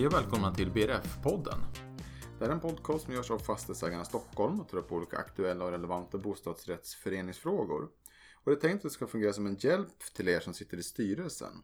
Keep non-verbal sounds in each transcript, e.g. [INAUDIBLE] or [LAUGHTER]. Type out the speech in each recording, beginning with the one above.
Hej och välkomna till BRF-podden. Det här är en podcast som görs av Fastighetsägarna Stockholm och tar upp olika aktuella och relevanta bostadsrättsföreningsfrågor. Och det är tänkt att det ska fungera som en hjälp till er som sitter i styrelsen.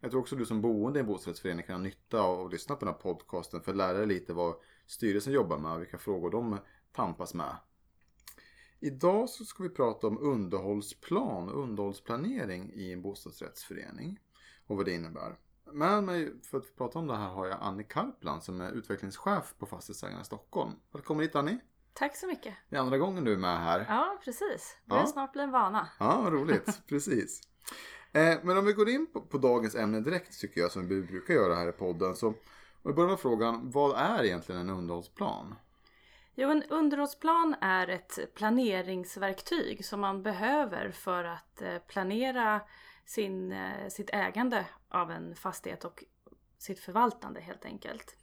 Jag tror också du som boende i en bostadsrättsförening kan ha nytta av att lyssna på den här podcasten för att lära dig lite vad styrelsen jobbar med och vilka frågor de tampas med. Idag så ska vi prata om underhållsplan och underhållsplanering i en bostadsrättsförening och vad det innebär. Med mig för att prata om det här har jag Annie Karpland som är utvecklingschef på Fastighetsägarna Stockholm. Välkommen hit Annie! Tack så mycket! Det är andra gången du är med här. Ja, precis. Det börjar Ja. snart bli en vana. Ja, vad roligt. [LAUGHS] Precis. Eh, men om vi går in på, på dagens ämne direkt tycker jag som vi brukar göra här i podden. Så vi börjar med frågan, vad är egentligen en underhållsplan? Jo, en underhållsplan är ett planeringsverktyg som man behöver för att eh, planera sin, eh, sitt ägande av en fastighet och sitt förvaltande helt enkelt.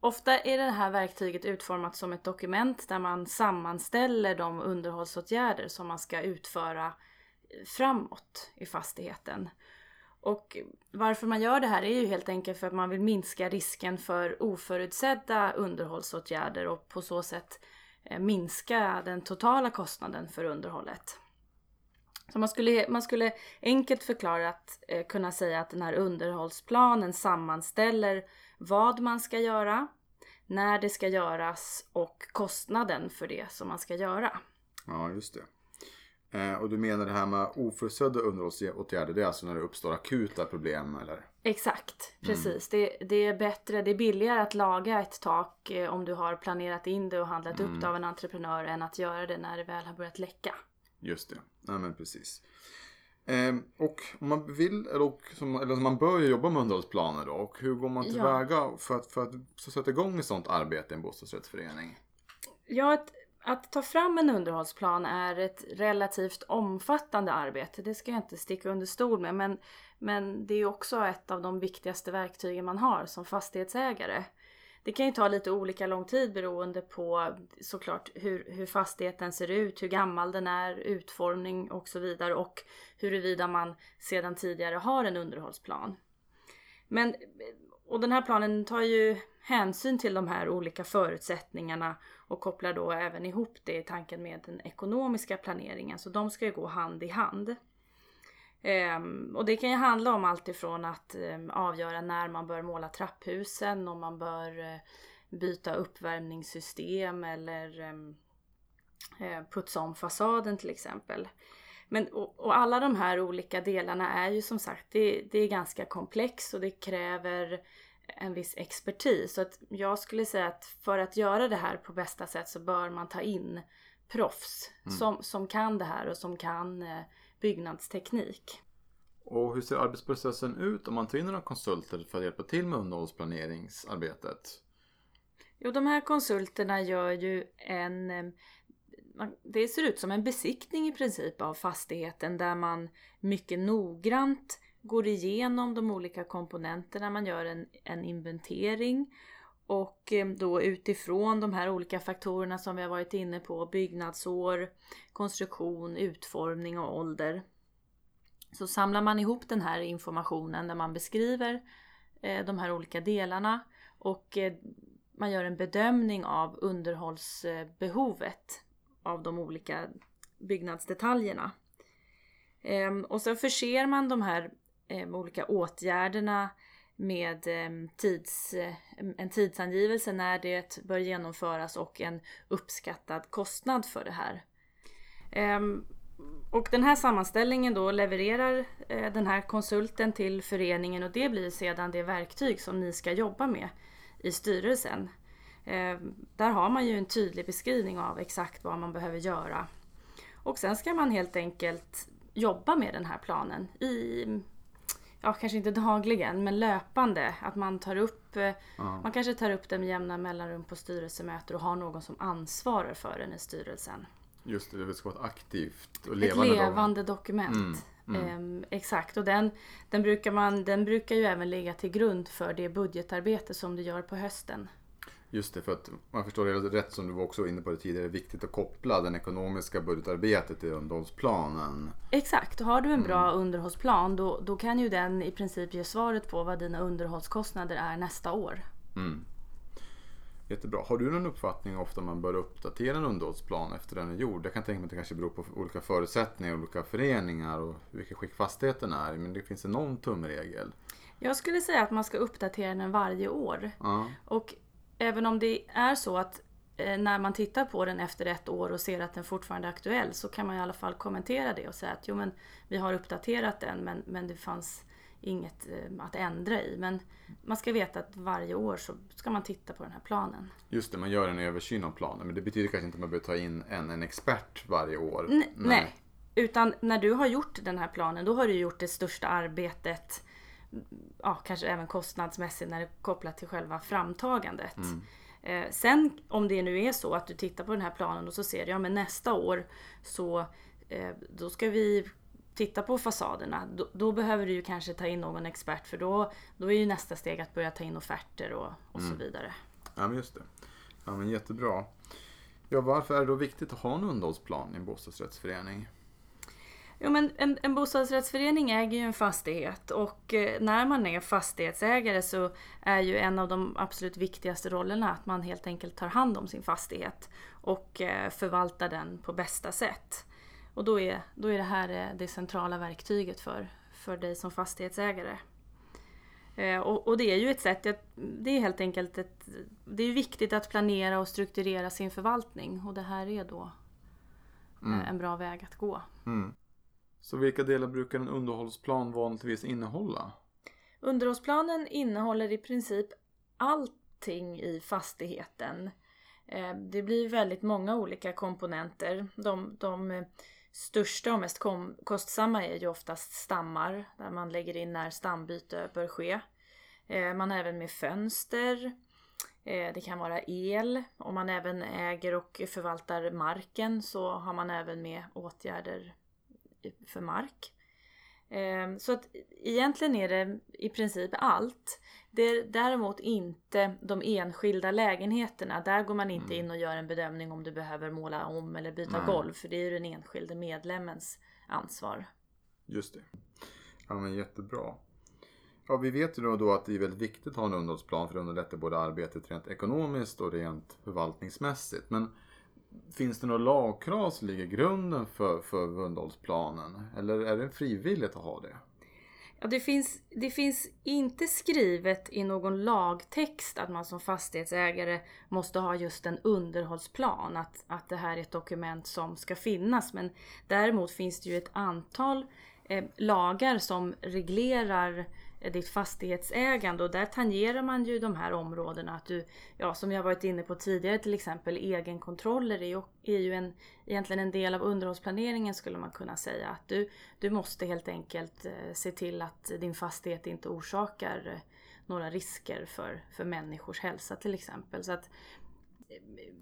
Ofta är det här verktyget utformat som ett dokument där man sammanställer de underhållsåtgärder som man ska utföra eh, framåt i fastigheten. Och varför man gör det här är ju helt enkelt för att man vill minska risken för oförutsedda underhållsåtgärder och på så sätt eh, minska den totala kostnaden för underhållet. Så man skulle, man skulle enkelt förklarat eh, kunna säga att den här underhållsplanen sammanställer vad man ska göra, när det ska göras och kostnaden för det som man ska göra. Ja, just det. Eh, och du menar det här med oförutsedda underhållsåtgärder, det är alltså när det uppstår akuta problem eller? Exakt, precis. Det, det är bättre, det är billigare att laga ett tak eh, om du har planerat in det och handlat upp det av en entreprenör än att göra det när det väl har börjat läcka. Just det, ja men precis. Eh, och om man vill, eller, och, som, eller man bör ju jobba med underhållsplaner då. Och hur går man tillväga för att, för att sätta igång ett sådant arbete i en bostadsrättsförening? Ja, att, att ta fram en underhållsplan är ett relativt omfattande arbete. Det ska jag inte sticka under stol med. Men, men det är också ett av de viktigaste verktygen man har som fastighetsägare. Det kan ju ta lite olika lång tid beroende på såklart hur, hur fastigheten ser ut, hur gammal den är, utformning och så vidare och huruvida man sedan tidigare har en underhållsplan. Men, och den här planen tar ju hänsyn till de här olika förutsättningarna och kopplar då även ihop det i tanken med den ekonomiska planeringen. Så de ska ju gå hand i hand. Ehm, och det kan ju handla om allt ifrån att ehm, avgöra när man bör måla trapphusen, om man bör eh, byta uppvärmningssystem eller eh, putsa om fasaden till exempel. Men, och, och alla de här olika delarna är ju som sagt, det, det är ganska komplext och det kräver en viss expertis. Så att jag skulle säga att för att göra det här på bästa sätt så bör man ta in proffs som, som kan det här och som kan eh, byggnadsteknik. Och hur ser arbetsprocessen ut om man tar in några konsulter för att hjälpa till med underhållsplaneringsarbetet? Jo, de här konsulterna gör ju en... Det ser ut som en besiktning i princip av fastigheten där man mycket noggrant går igenom de olika komponenterna. Man gör en, en inventering och eh, då utifrån de här olika faktorerna som vi har varit inne på, byggnadsår, konstruktion, utformning och ålder. Så samlar man ihop den här informationen där man beskriver eh, de här olika delarna och eh, man gör en bedömning av underhållsbehovet av de olika byggnadsdetaljerna. Ehm, och sen förser man de här olika åtgärderna med ehm, tids, eh, en tidsangivelse när det bör genomföras och en uppskattad kostnad för det här. Ehm, och den här sammanställningen då levererar eh, den här konsulten till föreningen och det blir sedan det verktyg som ni ska jobba med i styrelsen. Ehm, där har man ju en tydlig beskrivning av exakt vad man behöver göra. Och sen ska man helt enkelt jobba med den här planen i, ja kanske inte dagligen, men löpande. Att man tar upp, eh, man kanske tar upp den med jämna mellanrum på styrelsemöten och har någon som ansvarar för den i styrelsen. Just det, det ska vara ett aktivt och Ett levande, dag. levande dokument. Ehm, exakt, och den, den, brukar man, den brukar ju även ligga till grund för det budgetarbete som du gör på hösten. Just det, för att man förstår det rätt som du var också inne på det tidigare, viktigt att koppla den ekonomiska budgetarbetet till underhållsplanen. Exakt, och har du en bra underhållsplan då, då kan ju den i princip ge svaret på vad dina underhållskostnader är nästa år. Mm. Jättebra. Har du någon uppfattning ofta man bör uppdatera en underhållsplan efter den är gjord? Jag kan tänka mig att det kanske beror på olika förutsättningar, olika föreningar och vilket skick fastigheten är. Men det finns det någon tumregel? Jag skulle säga att man ska uppdatera den varje år. Ja. Och även om det är så att eh, när man tittar på den efter ett år och ser att den fortfarande är aktuell så kan man i alla fall kommentera det och säga att jo men vi har uppdaterat den men, men det fanns inget eh, att ändra i. Men man ska veta att varje år så ska man titta på den här planen. Just det, man gör en översyn av planen. Men det betyder kanske inte att man behöver ta in en, en expert varje år. N- nej. Utan när du har gjort den här planen då har du gjort det största arbetet ja, kanske även kostnadsmässigt när det är kopplat till själva framtagandet. Eh, sen om det nu är så att du tittar på den här planen och så ser du, ja men nästa år så eh, då ska vi titta på fasaderna. Då, då behöver du ju kanske ta in någon expert för då, då är ju nästa steg att börja ta in offerter och, och så vidare. Ja, men just det. Ja, men jättebra. Ja, varför är det då viktigt att ha en underhållsplan i en bostadsrättsförening? Jo men en, en bostadsrättsförening äger ju en fastighet och eh, när man är fastighetsägare så är ju en av de absolut viktigaste rollerna att man helt enkelt tar hand om sin fastighet och eh, förvaltar den på bästa sätt. Och då är, då är det här eh, det centrala verktyget för, för dig som fastighetsägare. Och, och det är ju ett sätt, det är helt enkelt ett, det är viktigt att planera och strukturera sin förvaltning och det här är då eh, en bra väg att gå. Mm. Så vilka delar brukar en underhållsplan vanligtvis innehålla? Underhållsplanen innehåller i princip allting i fastigheten. Eh, det blir väldigt många olika komponenter. De, de största och mest kom, kostsamma är ju oftast stammar där man lägger in när stambyte bör ske. Eh, man har även med fönster. Eh, det kan vara el. Om man även äger och förvaltar marken så har man även med åtgärder för mark. Eh, Så att egentligen är det i princip allt. Det är däremot inte de enskilda lägenheterna. Där går man inte in och gör en bedömning om du behöver måla om eller byta Nej. golv. För det är ju den enskilde medlemmens ansvar. Just det. Ja, men jättebra. Ja, vi vet ju då, då att det är väldigt viktigt att ha en underhållsplan för att underlätta både arbetet rent ekonomiskt och rent förvaltningsmässigt. Men finns det några lagkrav som ligger i grunden för, för underhållsplanen? Eller är det frivilligt att ha det? Ja, det, finns, det finns inte skrivet i någon lagtext att man som fastighetsägare måste ha just en underhållsplan. Att, att det här är ett dokument som ska finnas. Men däremot finns det ju ett antal eh, lagar som reglerar eh, Eh, ditt fastighetsägande och där tangerar man ju de här områdena. Att du, ja, som jag varit inne på tidigare till exempel egenkontroller är ju, är ju en, egentligen en del av underhållsplaneringen skulle man kunna säga. Att du, du måste helt enkelt eh, se till att din fastighet inte orsakar eh, några risker för, för människors hälsa till exempel. Så att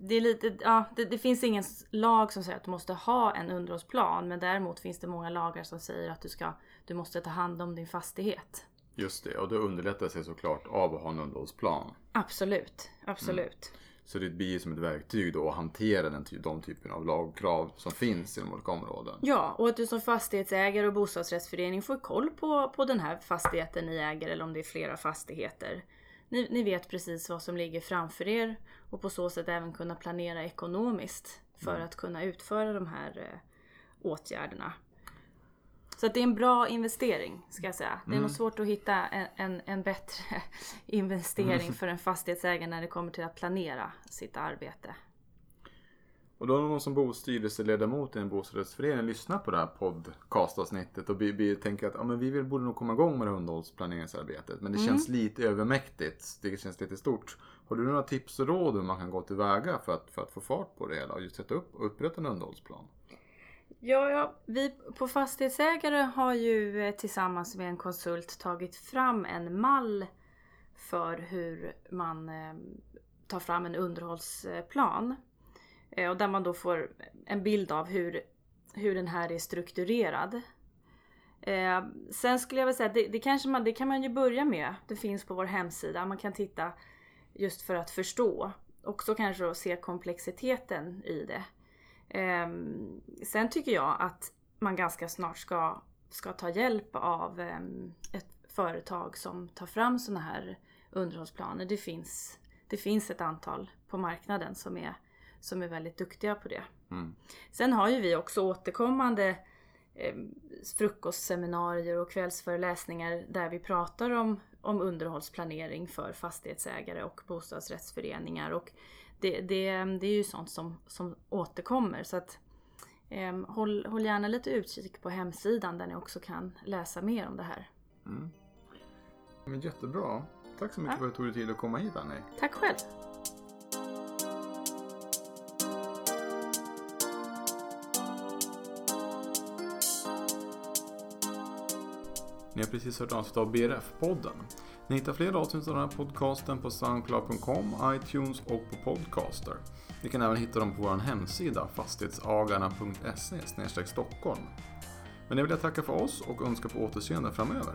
det, är lite, ja, det, det finns ingen lag som säger att du måste ha en underhållsplan men däremot finns det många lagar som säger att du, ska, du måste ta hand om din fastighet. Just det, och det underlättar sig såklart av att ha en underhållsplan. Absolut, absolut. Så det blir som ett verktyg då att hantera den, de typen av lagkrav som finns inom olika områden. Ja, och att du som fastighetsägare och bostadsrättsförening får koll på, på den här fastigheten ni äger eller om det är flera fastigheter. Ni, ni vet precis vad som ligger framför er och på så sätt även kunna planera ekonomiskt för att kunna utföra de här eh, åtgärderna. Så det är en bra investering ska jag säga. Det är nog svårt att hitta en, en, en bättre [LAUGHS] investering för en fastighetsägare när det kommer till att planera sitt arbete. Och då har någon som bostyrelseledamot i en bostadsrättsförening lyssnat på det här podcastavsnittet och vi, vi tänker att ja, men vi vill, borde nog komma igång med det underhållsplaneringsarbetet. Men det känns lite övermäktigt. Det känns lite stort. Har du några tips och råd hur man kan gå tillväga för att, för att få fart på det hela och just sätta upp och upprätta en underhållsplan? Ja, ja, vi på Fastighetsägare har ju eh, tillsammans med en konsult tagit fram en mall för hur man eh, tar fram en underhållsplan. Eh, och där man då får en bild av hur, hur den här är strukturerad. Eh, sen skulle jag vilja säga, det, det, kanske man, det kan man ju börja med. Det finns på vår hemsida. Man kan titta just för att förstå. Också kanske se komplexiteten i det. Ehm, sen tycker jag att man ganska snart ska, ska ta hjälp av ehm, ett företag som tar fram såna här underhållsplaner. Det finns, det finns ett antal på marknaden som är, som är väldigt duktiga på det. Mm. Sen har ju vi också återkommande eh, frukostseminarier och kvällsföreläsningar där vi pratar om, om underhållsplanering för fastighetsägare och bostadsrättsföreningar. Och det, det, det är ju sånt som, som återkommer. Så att, eh, håll, håll gärna lite utkik på hemsidan där ni också kan läsa mer om det här. Mm. Men jättebra. Tack så mycket Ja. för att du tog dig tid att komma hit Annie. Tack själv! Ni har precis hört avsnitt av BRF-podden. Ni hittar fler avsnitt av den här podcasten på Soundcloud.com, iTunes och på Podcaster. Ni kan även hitta dem på vår hemsida fastighetsagarna.se Stockholm. Men nu vill jag tacka för oss och önska på återseende framöver.